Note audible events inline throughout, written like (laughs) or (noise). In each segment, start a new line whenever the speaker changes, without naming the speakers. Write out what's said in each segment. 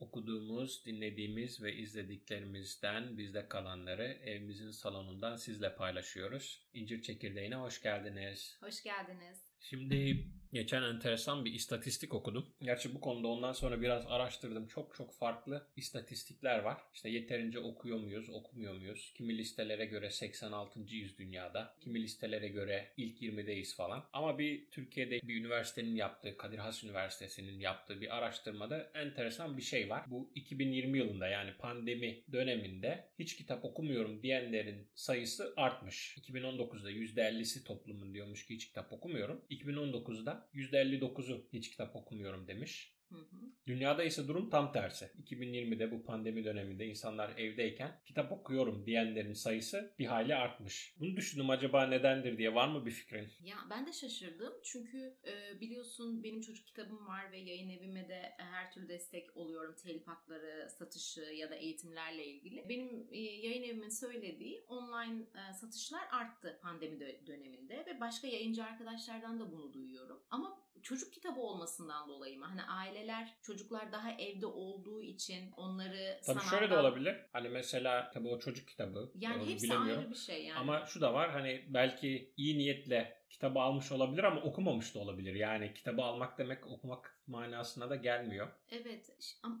Okuduğumuz, dinlediğimiz ve izlediklerimizden bizde kalanları evimizin salonundan sizle paylaşıyoruz. İncir Çekirdeği'ne hoş geldiniz.
Hoş geldiniz.
Şimdi geçen enteresan bir istatistik okudum. Gerçi bu konuda ondan sonra biraz araştırdım. Çok çok farklı istatistikler var. İşte yeterince okuyor muyuz, okumuyor muyuz? Kimi listelere göre 86. yüz dünyada, kimi listelere göre ilk 20'deyiz falan. Ama bir Türkiye'de bir üniversitenin yaptığı, Kadir Has Üniversitesi'nin yaptığı bir araştırmada enteresan bir şey var. Bu 2020 yılında yani pandemi döneminde hiç kitap okumuyorum diyenlerin sayısı artmış. 2019'da %50'si toplumun diyormuş ki hiç kitap okumuyorum. 2019'da %59'u hiç kitap okumuyorum demiş.
Hı hı.
Dünyada ise durum tam tersi. 2020'de bu pandemi döneminde insanlar evdeyken kitap okuyorum diyenlerin sayısı bir hayli artmış. Bunu düşündüm acaba nedendir diye var mı bir fikrin?
Ya ben de şaşırdım çünkü e, biliyorsun benim çocuk kitabım var ve yayın evime de her türlü destek oluyorum. Telif hakları, satışı ya da eğitimlerle ilgili. Benim e, yayın evimin söylediği online e, satışlar arttı pandemi dö- döneminde ve başka yayıncı arkadaşlardan da bunu duyuyorum. Ama çocuk kitabı olmasından dolayı mı? Hani aileler, çocuklar daha evde olduğu için onları
Tabii şöyle de olabilir. Hani mesela tabii o çocuk kitabı.
Yani hepsi ayrı bir şey yani.
Ama şu da var hani belki iyi niyetle kitabı almış olabilir ama okumamış da olabilir. Yani kitabı almak demek okumak manasına da gelmiyor.
Evet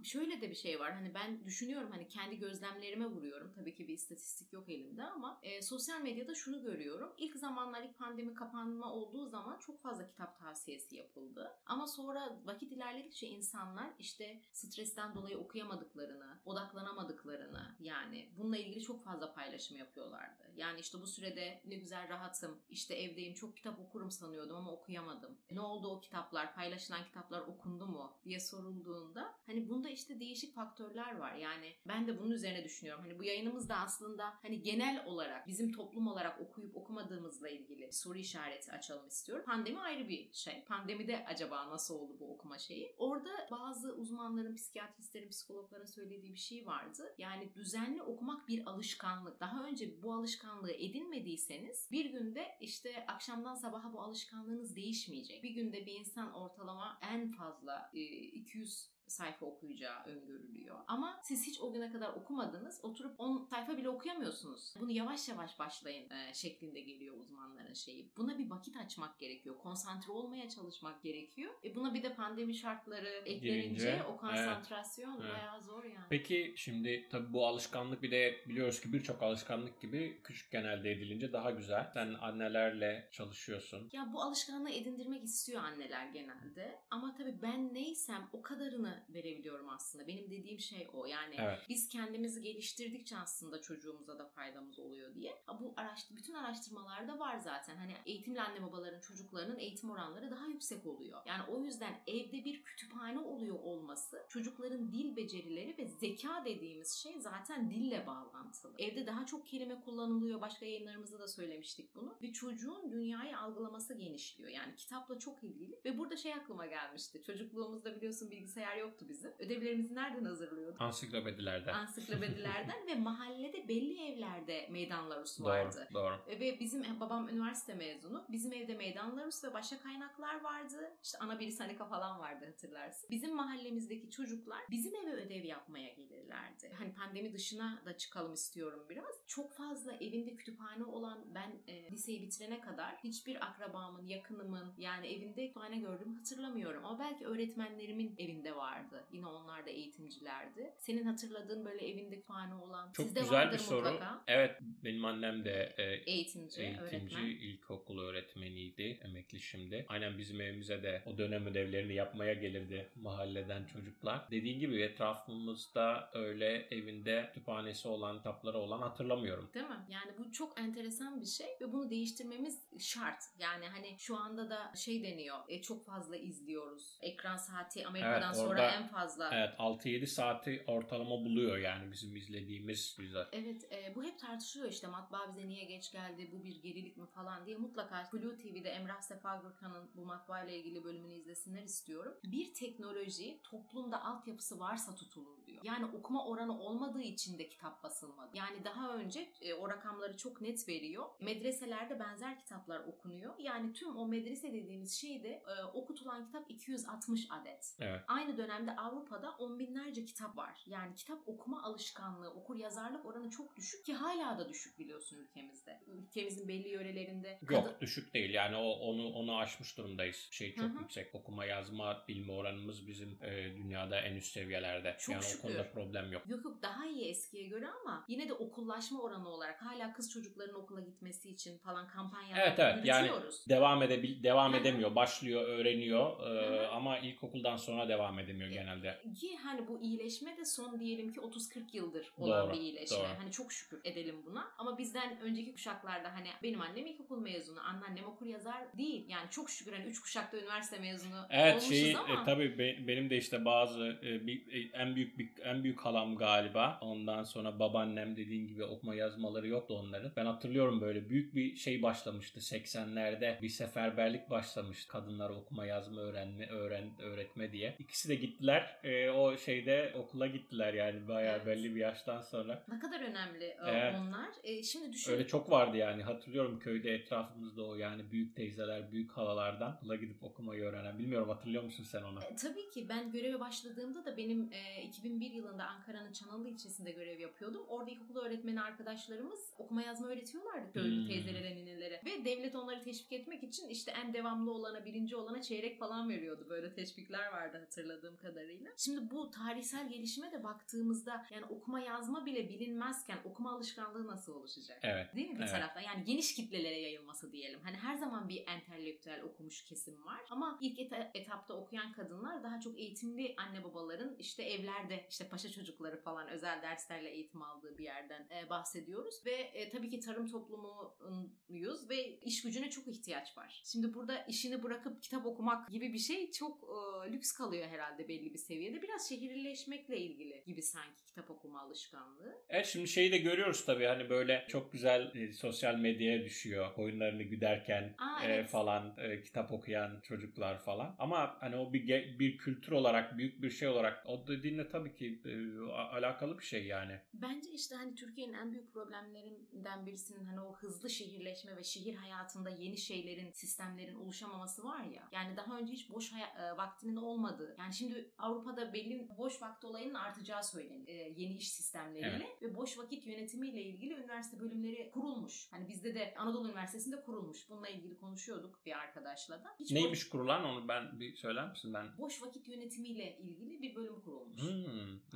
şöyle de bir şey var. Hani ben düşünüyorum hani kendi gözlemlerime vuruyorum. Tabii ki bir istatistik yok elimde ama e, sosyal medyada şunu görüyorum. İlk zamanlar ilk pandemi kapanma olduğu zaman çok fazla kitap tavsiyesi yapıldı. Ama sonra vakit ilerledikçe insanlar işte stresten dolayı okuyamadıklarını odaklanamadıklarını yani bununla ilgili çok fazla paylaşım yapıyorlardı. Yani işte bu sürede ne güzel rahatım işte evdeyim çok kitap okurum sanıyordum ama okuyamadım ne oldu o kitaplar paylaşılan kitaplar okundu mu diye sorulduğunda hani bunda işte değişik faktörler var. Yani ben de bunun üzerine düşünüyorum. Hani bu yayınımız da aslında hani genel olarak bizim toplum olarak okuyup okumadığımızla ilgili soru işareti açalım istiyorum. Pandemi ayrı bir şey. Pandemide acaba nasıl oldu bu okuma şeyi? Orada bazı uzmanların, psikiyatristlerin, psikologların söylediği bir şey vardı. Yani düzenli okumak bir alışkanlık. Daha önce bu alışkanlığı edinmediyseniz bir günde işte akşamdan sabaha bu alışkanlığınız değişmeyecek. Bir günde bir insan ortalama en fazla e, 200 sayfa okuyacağı öngörülüyor. Ama siz hiç o güne kadar okumadınız. Oturup 10 sayfa bile okuyamıyorsunuz. Bunu yavaş yavaş başlayın e, şeklinde geliyor uzmanların şeyi. Buna bir vakit açmak gerekiyor. Konsantre olmaya çalışmak gerekiyor. E buna bir de pandemi şartları eklenince
Girince,
o konsantrasyon
evet.
bayağı zor yani.
Peki şimdi tabii bu alışkanlık bir de biliyoruz ki birçok alışkanlık gibi küçükken elde edilince daha güzel. Sen annelerle çalışıyorsun.
Ya bu alışkanlığı edindirmek istiyor anneler genelde. Ama tabii ben neysem o kadarını verebiliyorum aslında. Benim dediğim şey o. Yani
Evet.
biz kendimizi geliştirdikçe aslında çocuğumuza da faydamız oluyor diye. Bu araştır bütün araştırmalarda var zaten. Hani eğitimli anne babaların çocuklarının eğitim oranları daha yüksek oluyor. Yani o yüzden evde bir kütüphane oluyor olması çocukların dil becerileri ve zeka dediğimiz şey zaten dille bağlantılı. Evde daha çok kelime kullanılıyor. Başka yayınlarımızda da söylemiştik bunu. Bir çocuğun dünyayı algılaması genişliyor. Yani kitapla çok ilgili. Ve burada şey aklıma gelmişti. Çocukluğumuzda biliyorsun bilgisayar yoktu bizim. Ödevlerimizi nereden hazırlıyorduk?
Ansiklopedilerden.
Ansiklopedilerden (laughs) ve mahallede belli evlerde meydanlarus vardı.
Doğru, doğru.
Ve bizim babam üniversite mezunu. Bizim evde meydanlarus ve başka kaynaklar vardı. İşte ana bir sanika falan vardı hatırlarsın. Bizim mahallemizdeki çocuklar bizim eve ödev yapmaya gelirlerdi. Hani pandemi dışına da çıkalım istiyorum biraz. Çok fazla evinde kütüphane olan ben e, liseyi bitirene kadar hiçbir akrabamın, yakınımın yani evinde kütüphane gördüğümü hatırlamıyorum. Ama belki öğretmenlerimin evinde vardı. Yine onlar da eğitimcilerdi. Senin hatırladığın böyle evinde kütüphane olan
Çok
sizde
güzel bir soru.
mutlaka.
Evet benim annem de e,
Eğitimci,
eğitimci,
öğretmen.
ilkokul öğretmeniydi. Emekli şimdi. Aynen bizim evimize de o dönem ödevlerini yapmaya gelirdi mahalleden çocuklar. Dediğin gibi etrafımızda öyle evinde kütüphanesi olan, kitapları olan hatırlamıyorum.
Değil mi? Yani bu çok enteresan bir şey ve bunu değiştirmemiz şart. Yani hani şu anda da şey deniyor. e, çok fazla izliyoruz. Ekran saati Amerika'dan
Evet,
sonra en fazla.
Evet 6-7 saati ortalama buluyor yani bizim izlediğimiz güzel.
Evet e, bu hep tartışılıyor işte matbaa bize niye geç geldi bu bir gerilik mi falan diye mutlaka Blue TV'de Emrah Sefa Gürkan'ın bu matbaa ile ilgili bölümünü izlesinler istiyorum. Bir teknoloji toplumda altyapısı varsa tutulur diyor. Yani okuma oranı olmadığı için de kitap basılmadı. Yani daha önce e, o rakamları çok net veriyor. Medreselerde benzer kitaplar okunuyor. Yani tüm o medrese dediğimiz şeyde e, okutulan kitap 260 adet.
Evet.
Aynı dönemde Avrupa'da on binlerce kitap var. Yani kitap okuma alışkanlığı, okur yazarlık oranı çok düşük ki hala da düşük biliyorsun ülkemizde. Ülkemizin belli yörelerinde
Yok
kadın-
düşük değil yani o onu onu aşmış durumdayız. Şey çok
Hı hı.
yüksek. Okuma yazma bilme oranımız bizim e, dünyada en üst seviyelerde.
Çok
yani
şükür.
o konuda problem yok.
Yok yok daha iyi eskiye göre ama yine de okullaşma oranı olarak hala kız çocukların okula gitmesi için falan kampanyalar
Evet, evet. Yani. Devam edebil devam edemiyor. Başlıyor, öğreniyor e, ama ilkokuldan sonra devam edemiyor genelde.
Ki hani bu iyileşme de son diyelim ki 30-40 yıldır olan
Doğru,
bir iyileşme.
doğru.
Hani çok şükür edelim buna. Ama bizden önceki kuşaklarda hani benim annem ilkokul mezunu, anneannem okur yazar değil. Yani çok şükür hani 3 kuşakta üniversite mezunu
Evet
olmuşuz
şeyi
ama
e, tabii be- benim de işte bazı e, bir, e, en büyük bir, en büyük halam galiba. Ondan sonra babaannem dediğin gibi okuma yazmaları yoktu onların. Ben hatırlıyorum böyle büyük bir şey başlamıştı 80'lerde. Bir seferberlik başlamıştı. Kadınlara okuma yazma öğrenme öğren öğretme diye. İkisi de gittiler. E, o şeyde okula gittiler yani bayağı
Evet.
belli bir yaştan sonra.
ne kadar önemli e,
Evet.
onlar. E, şimdi düşün.
Öyle çok vardı yani. Hatırlıyorum köyde etrafımızda o yani büyük teyzeler, büyük halalardan okula gidip okumayı öğrenen. Bilmiyorum hatırlıyor musun sen onu?
E, tabii ki ben göreve başladığımda da benim e, 2001 yılında Ankara'nın Çananlı ilçesinde görev yapıyordum. Orada ilkokul öğretmeni arkadaşlarımız okuma yazma öğretiyorlardı köylü
Hmm.
teyzelere, ninelere. Ve devlet onları teşvik etmek için işte en devamlı olana, birinci olana çeyrek falan veriyordu. Böyle teşvikler vardı hatırladığım kadarıyla. Şimdi bu tarihsel gelişime de baktığımızda yani okuma yazma bile bilinmezken okuma alışkanlığı nasıl oluşacak?
Evet.
Değil mi bir
Evet.
taraftan? Yani geniş kitlelere yayılması diyelim. Hani her zaman bir entelektüel okumuş kesim var. Ama ilk eta- etapta okuyan kadınlar daha çok eğitimli anne babaların işte evlerde işte paşa çocukları falan özel derslerle eğitim aldığı bir yerden e, bahsediyoruz. Ve e, tabii ki tarım toplumuyuz ve iş gücüne çok ihtiyaç var. Şimdi burada işini bırakıp kitap okumak gibi bir şey çok e, lüks kalıyor herhalde belli bir seviyede. Biraz şehirleşmekle ilgili gibi sanki kitap okuma alışkanlığı.
Evet şimdi şeyi de görüyoruz tabii hani böyle çok güzel e, sosyal medyaya düşüyor. Oyunlarını güderken
Aa,
e,
evet.
falan e, kitap okuyan çocuklar falan. Ama hani o bir ge- bir kültür olarak büyük bir şey olarak o dediğinle tabii ki e, alakalı bir şey yani.
Bence işte hani Türkiye'nin en büyük problemlerinden birisinin hani o hızlı şehirleşme ve şehir hayatında yeni şeylerin, sistemlerin oluşamaması var ya. Yani daha önce hiç boş haya- e, vaktinin olmadığı. Yani şimdi Avrupa'da belli boş vakti olayının artacağı söyleniyor. E, yeni iş sistemleriyle ve boş vakit yönetimiyle ilgili üniversite bölümleri kurulmuş. Hani bizde de Anadolu Üniversitesi'nde kurulmuş. Bununla ilgili konuşuyorduk bir arkadaşla da. Hiç boş-
Neymiş kurulan onu ben bir söyler misin ben?
Boş vakit yönetimiyle ilgili bir bölüm kurulmuş.
Hmm,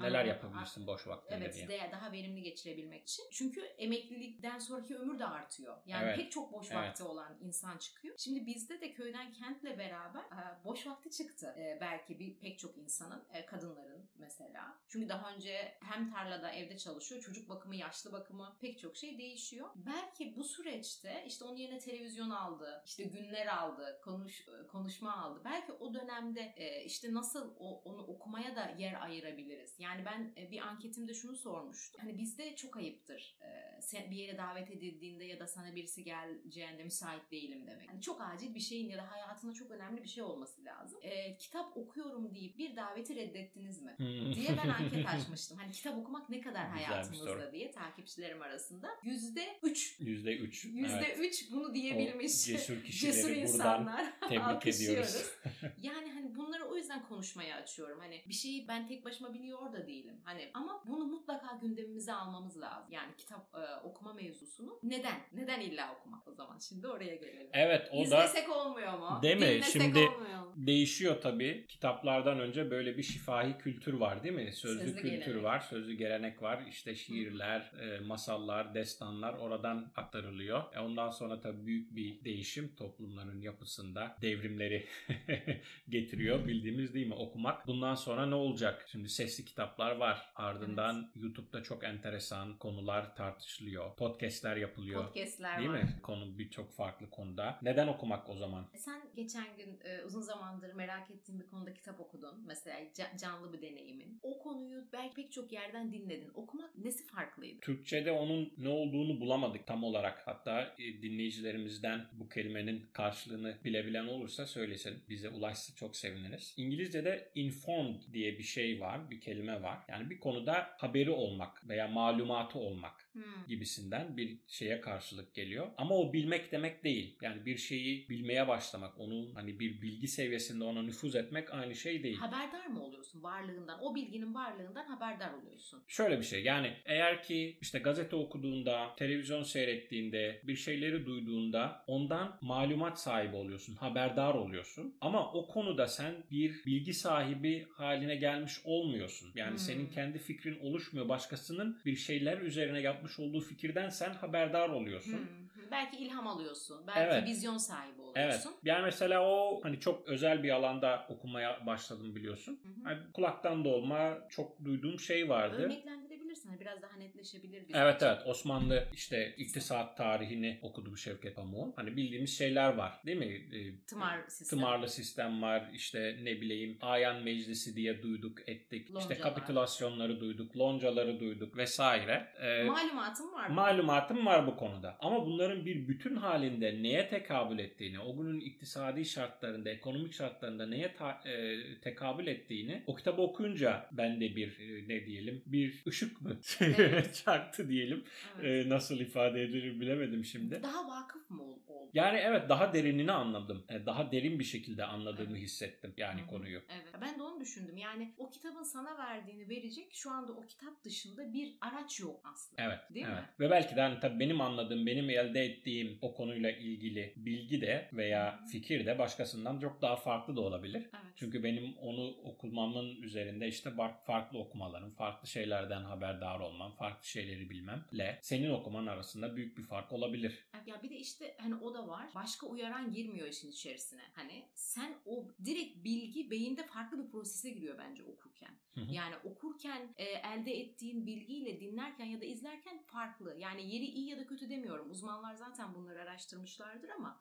neler
Anladım.
yapabilirsin boş vaktinde
Evet
diye.
de- daha verimli geçirebilmek için. Çünkü emeklilikten sonraki ömür de artıyor. Yani
Evet.
pek çok boş
Evet.
vakti olan insan çıkıyor. Şimdi bizde de köyden kentle beraber e, boş vakti çıktı. E, belki bir pek çok insanın, e, kadınların mesela. Çünkü daha önce hem tarlada evde çalışıyor, çocuk bakımı, yaşlı bakımı pek çok şey değişiyor. Belki bu süreçte işte onun yerine televizyon aldı, işte günler aldı, konuş e, konuşma aldı. Belki o dönemde e, işte nasıl onu okumaya da yer ayırabiliriz. Yani ben bir anketimde şunu sormuştum. Hani bizde çok ayıptır. Sen bir yere davet edildiğinde ya da sana birisi geleceğinde müsait değilim demek. Yani çok acil bir şeyin ya da hayatında çok önemli bir şey olması lazım. E, kitap okuyorum deyip bir daveti reddettiniz mi?
Hmm.
diye ben (laughs) anket açmıştım. Hani kitap okumak ne kadar
soru.
diye takipçilerim arasında. Yüzde üç.
Yüzde üç.
Yüzde
Evet.
üç bunu diyebilmiş.
O cesur (laughs) kişileri
cesur insanlar. (laughs)
Tebrik ediyoruz.
Yani hani bunları o yüzden konuşmaya açıyorum. Hani bir şeyi ben tek başıma biliyor da değilim. Hani ama bunu mutlaka gündemimize almamız lazım. Yani kitap e, okuma mevzusunu. Neden? Neden illa okumak o zaman? Şimdi oraya gelelim.
Evet o da
İzlesek olmuyor mu?
Değil mi?
Dinlesek
Şimdi-
olmuyor mu?
değişiyor tabii. Kitaplardan önce böyle bir şifahi kültür var değil mi? Sözlü,
Sözlü
kültür
gelenek.
var, sözlü gelenek var. İşte şiirler, e, masallar, destanlar oradan aktarılıyor. E, ondan sonra tabii büyük bir değişim toplumların yapısında devrimleri (laughs) getiriyor. Bildiğimiz değil mi? Okumak. Bundan sonra ne olacak? Şimdi sesli kitaplar var. Ardından YouTube'da çok enteresan konular tartışılıyor. Podcast'ler yapılıyor.
Podcast'ler
Değil
var.
mi? Konu birçok farklı konuda. Neden okumak o zaman?
Sen geçen gün e, uzun zamandır merak ettiğin bir konuda kitap okudun. Mesela ca- canlı bir deneyimin. O konuyu belki pek çok yerden dinledin. Okumak nesi farklıydı?
Türkçe'de onun ne olduğunu bulamadık tam olarak. Hatta e, dinleyicilerimizden bu kelimenin karşılığını bilebilen olursa söylesin. Bize ulaşsa çok seviniriz. İngilizce'de informed diye bir şey var, bir kelime var. Yani bir konuda haberi olmak veya malumatı olmak
Hmm.
gibisinden bir şeye karşılık geliyor. Ama o bilmek demek değil. Yani bir şeyi bilmeye başlamak, onun hani bir bilgi seviyesinde ona nüfuz etmek aynı şey değil.
Haberdar mı oluyorsun varlığından? O bilginin varlığından haberdar oluyorsun.
Şöyle bir şey yani eğer ki işte gazete okuduğunda, televizyon seyrettiğinde, bir şeyleri duyduğunda ondan malumat sahibi oluyorsun, haberdar oluyorsun. Ama o konuda sen bir bilgi sahibi haline gelmiş olmuyorsun. Yani
Hmm.
senin kendi fikrin oluşmuyor. Başkasının bir şeyler üzerine yapmış olduğu fikirden sen haberdar oluyorsun.
Hmm. Belki ilham alıyorsun. Belki
Evet.
vizyon sahibi
Evet.
oluyorsun.
Yani mesela o hani çok özel bir alanda okumaya başladım biliyorsun.
Hı hı.
Hani kulaktan dolma çok duyduğum şey vardı.
Örneklendirebilirsin. Hani biraz daha netleşebilir bizim
Evet
için.
evet Osmanlı işte iktisat tarihini okudum Şevket Pamuk'un. Hani bildiğimiz şeyler var değil mi? Ee,
Tımar sistemi.
Tımarlı sistem var işte ne bileyim Ayan Meclisi diye duyduk ettik. İşte
Loncalar.
kapitülasyonları duyduk, loncaları duyduk vesaire. Ee,
Malumatın var?
Malumatım var bu konuda. Ama bunların bir bütün halinde neye tekabül ettiğini, o günün iktisadi şartlarında, ekonomik şartlarında neye ta- e, tekabül ettiğini o kitabı okuyunca ben de bir e, ne diyelim bir ışık mı (laughs)
Evet.
çaktı diyelim.
Evet.
E, nasıl ifade edilir bilemedim şimdi.
Daha vakıf mı ol- oldun?
Yani evet daha derinini anladım. E, Daha derin bir şekilde anladığımı
Evet.
hissettim yani
Hı hı.
konuyu.
Evet. Ben de onu düşündüm. Yani o kitabın sana verdiğini verecek şu anda o kitap dışında bir araç yok aslında.
Evet.
Değil
evet.
mi?
Ve belki de hani tabii benim anladığım, benim elde ettiğim o konuyla ilgili bilgi de veya
Hı hı.
fikir de başkasından çok daha farklı da olabilir.
Evet.
Çünkü benim onu okumamın üzerinde işte farklı okumalarım, farklı şeylerden haberdar olmam, farklı şeyleri bilmemle senin okuman arasında büyük bir fark olabilir.
Ya bir de işte hani o da var. Başka uyaran girmiyor işin içerisine. Hani sen o direkt bilgi beyinde farklı bir prosese giriyor bence okurken.
Hı hı.
Yani okurken e, elde ettiğin bilgiyle dinlerken ya da izlerken farklı. Yani yeri iyi ya da kötü demiyorum. Uzmanlar zaten bunları araştırmışlardır ama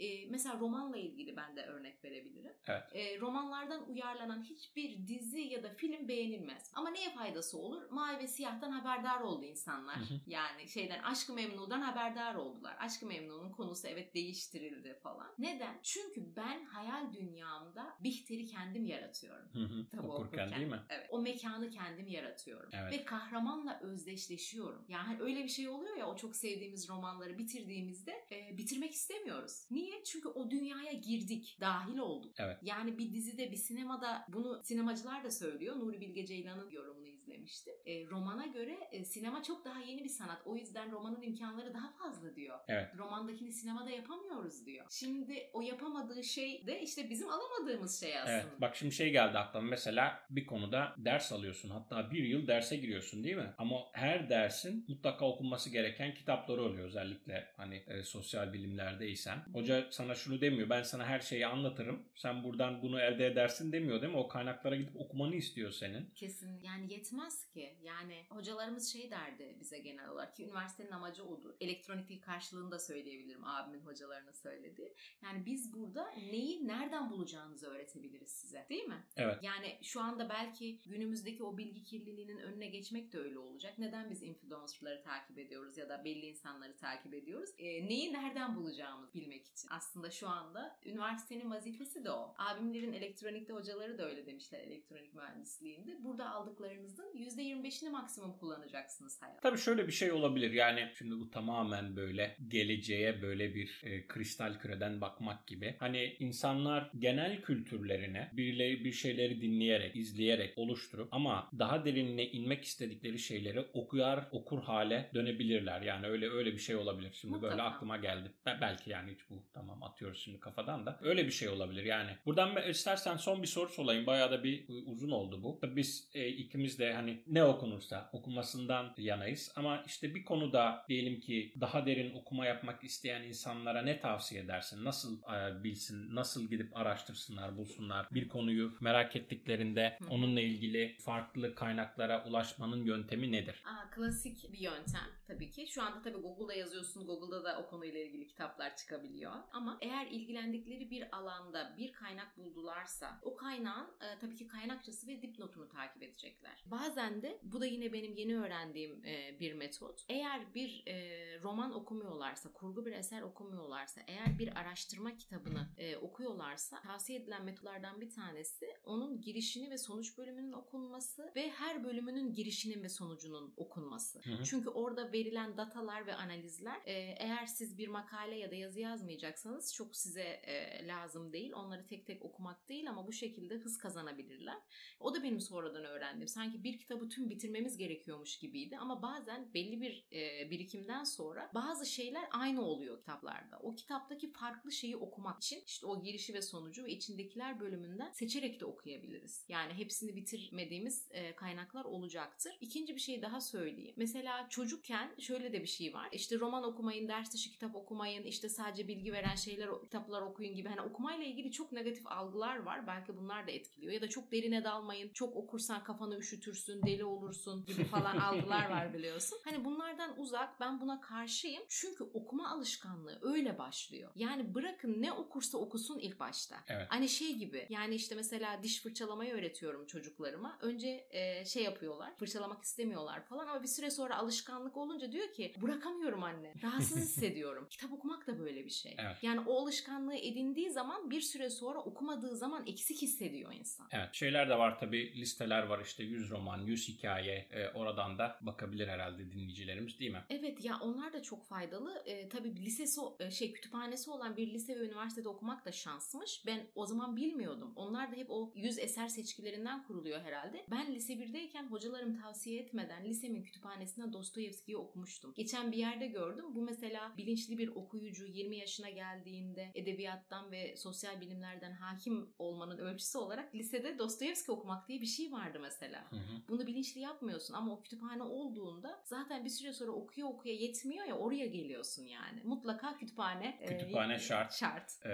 e, mesela romanla ilgili ben de örnek verebilirim.
Evet.
E, romanlardan uyarlanan hiçbir dizi ya da film beğenilmez. Ama neye faydası olur? Mavi ve siyahtan haberdar oldu insanlar.
Hı.
Yani şeyden Aşk-ı Memnu'dan haberdar oldular. Aşk-ı Memnu'nun konusu evet değiştirildi falan. Neden? Çünkü ben hayal dünyamda Bihter'i kendim yaratıyorum.
Hı hı.
Tabii
Okurken değil mi?
Evet. O mekanı kendim yaratıyorum.
Evet.
Ve kahramanla özdeşleşiyorum. Yani öyle bir şey oluyor ya o çok sevdiğimiz romanları bitirdiğimizde e, bitirmek istemiyoruz. Niye? Çünkü o dünyaya girdik. Dahil olduk.
Evet.
Yani bir dizide bir sinemada bunu sinemacılar da söylüyor. Nuri Bilge Ceylan'ın yorumunu izlemiştim. E, romana göre e, sinema çok daha yeni bir sanat. O yüzden romanın imkanları daha fazla diyor.
Evet.
Romandakini sinemada yapamıyoruz diyor. Şimdi o yapamadığı şey de işte bizim alamadığımız şey aslında.
Evet. Bak şimdi şey geldi aklıma. Mesela bir konuda ders alıyorsun. Hatta bir yıl derse giriyorsun değil mi? Ama her dersin mutlaka okunması gereken kitapları oluyor. Özellikle hani e, sosyal bilimlerdeysen. Hoca sana şunu demiyor. Ben sana her şeyi anlatırım. Sen buradan bunu elde edersin demiyor değil mi? O kaynaklara gidip okumanı istiyor senin.
Kesin yani yetmez ki. Yani hocalarımız şey derdi bize genel olarak ki üniversitenin amacı odur. Elektronik dil karşılığını da söyleyebilirim abimin hocalarına söyledi. Yani biz burada neyi nereden bulacağınızı öğretebiliriz size. Değil mi?
Evet.
Yani şu anda belki günümüzdeki o bilgi kirliliğinin önüne geçmek de öyle olacak. Neden biz influencerları takip ediyoruz ya da belli insanları takip ediyoruz? E, neyi nereden bulacağımızı bilmek için. Aslında şu anda üniversitenin vazifesi de o. Abimlerin elektronikte hocaları da öyle demişler elektronik mühendisliğinde. Burada aldıklarınızın %25'ini maksimum kullanacaksınız hayatta.
Tabii şöyle bir şey olabilir. Yani şimdi bu tamamen böyle geleceğe böyle bir e, kristal küreden bakmak gibi. Hani insanlar genel kültürlerine birileri bir şeyleri dinleyerek, izleyerek oluşturup ama daha derinine inmek istedikleri şeyleri okuyar, okur hale dönebilirler. Yani öyle öyle bir şey olabilir. Şimdi böyle
Mutlaka.
aklıma geldi. Be- belki yani hiç bu tamam atıyoruz şimdi kafadan da. Öyle bir şey olabilir yani. Buradan istersen son bir soru sorayım. Bayağı da bir e, uzun oldu bu. Biz e, ikimiz de hani ne okunursa okumasından yanayız. Ama işte bir konuda diyelim ki daha derin okuma yapmak isteyen insanlara ne tavsiye edersin? Nasıl e, bilsin? Nasıl gidip araştırsınlar, bulsunlar? Bir konuyu merak ettiklerinde onunla ilgili farklı kaynaklara ulaşmanın yöntemi nedir?
Aa, klasik bir yöntem tabii ki. Şu anda tabii Google'da yazıyorsun. Google'da da o konuyla ilgili kitaplar çıkabiliyor. Ama eğer ilgilendikleri bir alanda bir kaynak buldularsa o kaynağın e, tabii ki kaynakçası ve dipnotunu takip edecekler. Bazen de bu da yine benim yeni öğrendiğim e, bir metot. Eğer bir e, roman okumuyorlarsa, kurgu bir eser okumuyorlarsa, eğer bir araştırma kitabını e, okuyorlarsa tavsiye edilen metodlardan bir tanesi onun girişini ve sonuç bölümünün okunması ve her bölümünün girişinin ve sonucunun okunması.
Hı hı.
Çünkü orada verilen datalar ve analizler e, eğer siz bir makale ya da yazı yazmayacaksanız çok size e, lazım değil. Onları tek tek okumak değil ama bu şekilde hız kazanabilirler. O da benim sonradan öğrendim. Sanki bir kitabı tüm bitirmemiz gerekiyormuş gibiydi ama bazen belli bir e, birikimden sonra bazı şeyler aynı oluyor kitaplarda. O kitaptaki farklı şeyi okumak için işte o girişi ve sonucu ve içindekiler bölümünden seçerek de okuyabiliriz. Yani hepsini bitirmediğimiz e, kaynaklar olacaktır. İkinci bir şey daha söyleyeyim. Mesela çocukken şöyle de bir şey var. İşte roman okumayın, ders dışı kitap okumayın, işte sadece bilgi veren şeyler, kitaplar okuyun gibi. Hani okumayla ilgili çok negatif algılar var. Belki bunlar da etkiliyor. Ya da çok derine dalmayın. Çok okursan kafanı üşütürsün, deli olursun gibi falan (laughs) algılar var biliyorsun. Hani bunlardan uzak. Ben buna karşıyım. Çünkü okuma alışkanlığı öyle başlıyor. Yani bırakın ne okursa okusun ilk başta.
Evet.
Hani şey gibi. Yani işte mesela diş fırçalamayı öğretiyorum çocuklarıma. Önce e, şey yapıyorlar. Fırçalamak istemiyorlar falan ama bir süre sonra alışkanlık olunca diyor ki bırakamıyorum anne. Rahatsız (laughs) hissediyorum. Kitap okumak da böyle bir şey.
Evet.
Yani o alışkanlığı edindiği zaman bir süre sonra okumadığı zaman eksik hissediyor insan.
Evet. Şeyler de var tabii. Listeler var işte 100 roman, 100 hikaye. E, oradan da bakabilir herhalde dinleyicilerimiz değil mi?
Evet ya onlar da çok faydalı. Ee, tabii lisesi e, şey kütüphanesi olan bir lise ve üniversitede okumak da şansmış. Ben o zaman bilmiyordum. Onlar da hep o 100 eser seçkilerinden kuruluyor herhalde. Ben lise 1'deyken hocalarım tavsiye etmeden lisemin kütüphanesinde Dostoyevski'yi okumuştum. Geçen bir yerde gördüm. Bu mesela bilinçli bir okuyucu 20 yaşına geldiğinde edebiyattan ve sosyal bilimlerden hakim olmanın ölçüsü olarak lisede Dostoyevski okumak diye bir şey vardı mesela.
Hı hı.
Bunu bilinçli yapmıyorsun ama o kütüphane olduğunda zaten bir süre sonra okuya okuya yetmiyor ya oraya geliyorsun yani. Mutlaka kütüphane e,
Kütüphane şart.
Şart.
Ee,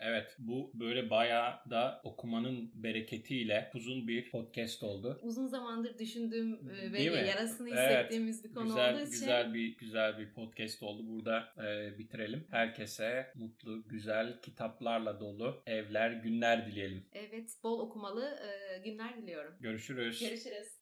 evet bu böyle bayağı da okumanın bereketiyle uzun bir podcast oldu.
Uzun zamandır düşündüğüm e, ve
mi?
yarasını
Evet.
hissettiğimiz bir konu
Güzel
olduğu için.
güzel bir güzel bir podcast oldu. Burada e, bitirelim. Herkese mutlu, güzel kitaplarla dolu evler, günler dileyelim.
Evet, bol okumalı e, günler diliyorum.
Görüşürüz.
Görüşürüz. it